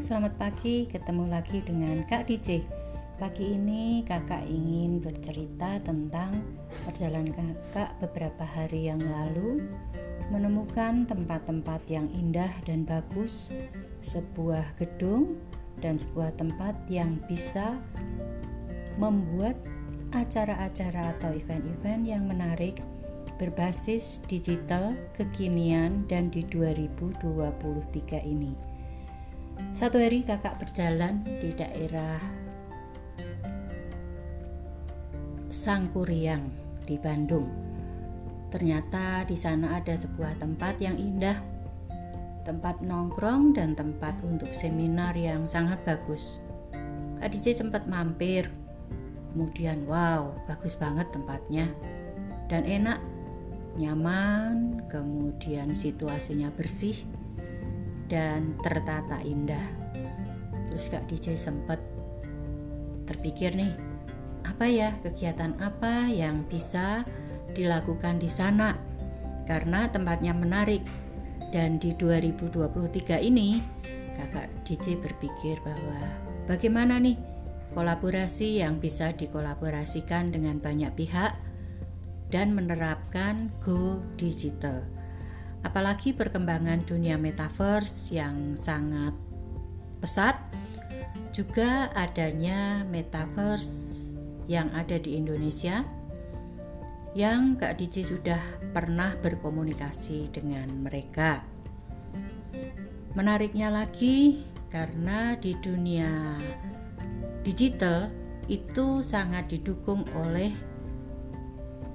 Selamat pagi. Ketemu lagi dengan Kak DJ. Pagi ini kakak ingin bercerita tentang perjalanan kakak beberapa hari yang lalu menemukan tempat-tempat yang indah dan bagus, sebuah gedung dan sebuah tempat yang bisa membuat acara-acara atau event-event yang menarik berbasis digital, kekinian, dan di 2023 ini. Satu hari kakak berjalan di daerah Sangkuriang di Bandung. Ternyata di sana ada sebuah tempat yang indah, tempat nongkrong dan tempat untuk seminar yang sangat bagus. Kak DJ sempat mampir, kemudian wow, bagus banget tempatnya dan enak nyaman, kemudian situasinya bersih dan tertata indah. Terus Kak DJ sempat terpikir nih, apa ya kegiatan apa yang bisa dilakukan di sana? Karena tempatnya menarik dan di 2023 ini Kakak DJ berpikir bahwa bagaimana nih kolaborasi yang bisa dikolaborasikan dengan banyak pihak dan menerapkan go digital. Apalagi perkembangan dunia metaverse yang sangat pesat, juga adanya metaverse yang ada di Indonesia yang Kak DJ sudah pernah berkomunikasi dengan mereka. Menariknya lagi karena di dunia digital itu sangat didukung oleh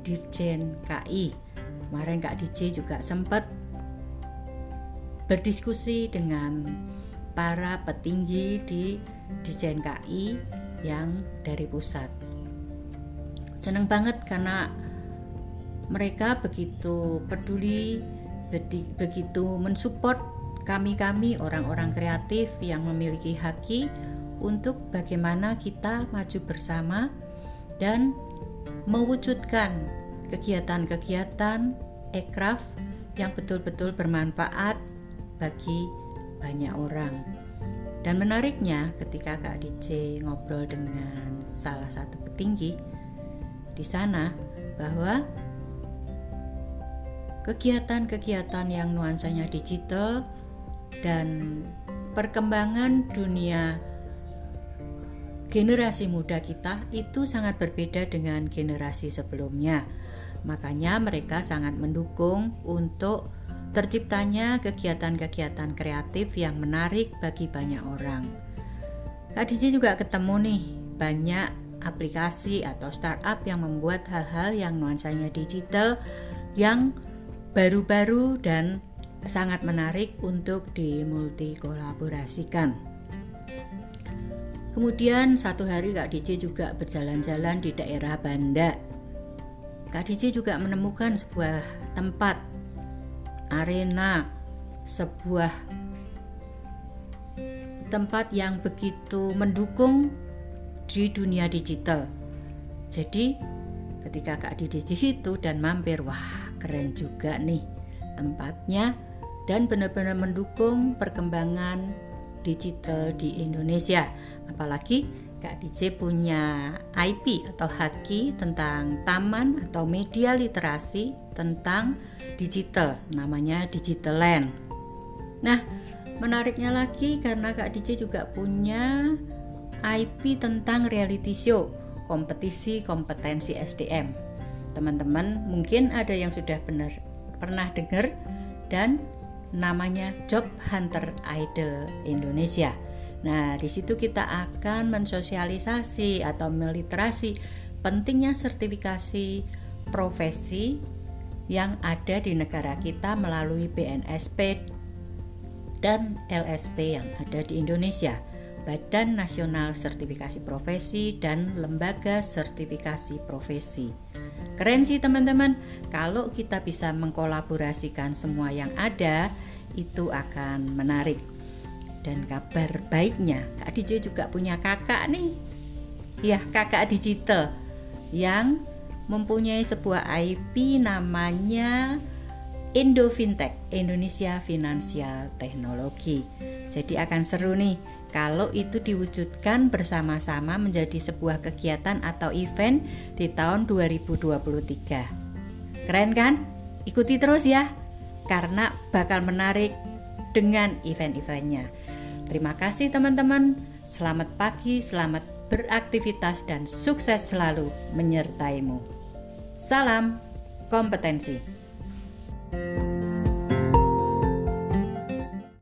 Dirjen KI. Kemarin Kak DJ juga sempat berdiskusi dengan para petinggi di Dirjen KI yang dari pusat. Senang banget karena mereka begitu peduli, begitu mensupport kami-kami orang-orang kreatif yang memiliki haki untuk bagaimana kita maju bersama dan mewujudkan kegiatan-kegiatan ekraf yang betul-betul bermanfaat bagi banyak orang. Dan menariknya ketika Kak DJ ngobrol dengan salah satu petinggi di sana bahwa kegiatan-kegiatan yang nuansanya digital dan perkembangan dunia generasi muda kita itu sangat berbeda dengan generasi sebelumnya. Makanya mereka sangat mendukung untuk terciptanya kegiatan-kegiatan kreatif yang menarik bagi banyak orang. Kak DJ juga ketemu nih banyak aplikasi atau startup yang membuat hal-hal yang nuansanya digital yang baru-baru dan sangat menarik untuk dimulti kolaborasikan. Kemudian satu hari Kak DJ juga berjalan-jalan di daerah Banda. Kak juga menemukan sebuah tempat arena, sebuah tempat yang begitu mendukung di dunia digital. Jadi ketika Kak DJ di situ dan mampir, wah keren juga nih tempatnya dan benar-benar mendukung perkembangan digital di Indonesia. Apalagi Kak DJ punya IP atau haki tentang taman atau media literasi tentang digital, namanya Digital Land. Nah, menariknya lagi karena Kak DJ juga punya IP tentang reality show, kompetisi kompetensi SDM. Teman-teman mungkin ada yang sudah benar pernah dengar dan namanya Job Hunter Idol Indonesia. Nah, di situ kita akan mensosialisasi atau meliterasi pentingnya sertifikasi profesi yang ada di negara kita melalui BNSP dan LSP yang ada di Indonesia. Badan Nasional Sertifikasi Profesi dan Lembaga Sertifikasi Profesi. Keren sih teman-teman, kalau kita bisa mengkolaborasikan semua yang ada, itu akan menarik. Dan kabar baiknya, Kak DJ juga punya kakak nih. Ya, kakak digital yang mempunyai sebuah IP namanya Indo Fintech, Indonesia Financial Technology. Jadi akan seru nih kalau itu diwujudkan bersama-sama menjadi sebuah kegiatan atau event di tahun 2023. Keren kan? Ikuti terus ya, karena bakal menarik dengan event-eventnya. Terima kasih teman-teman. Selamat pagi, selamat beraktivitas dan sukses selalu menyertaimu. Salam kompetensi. thank you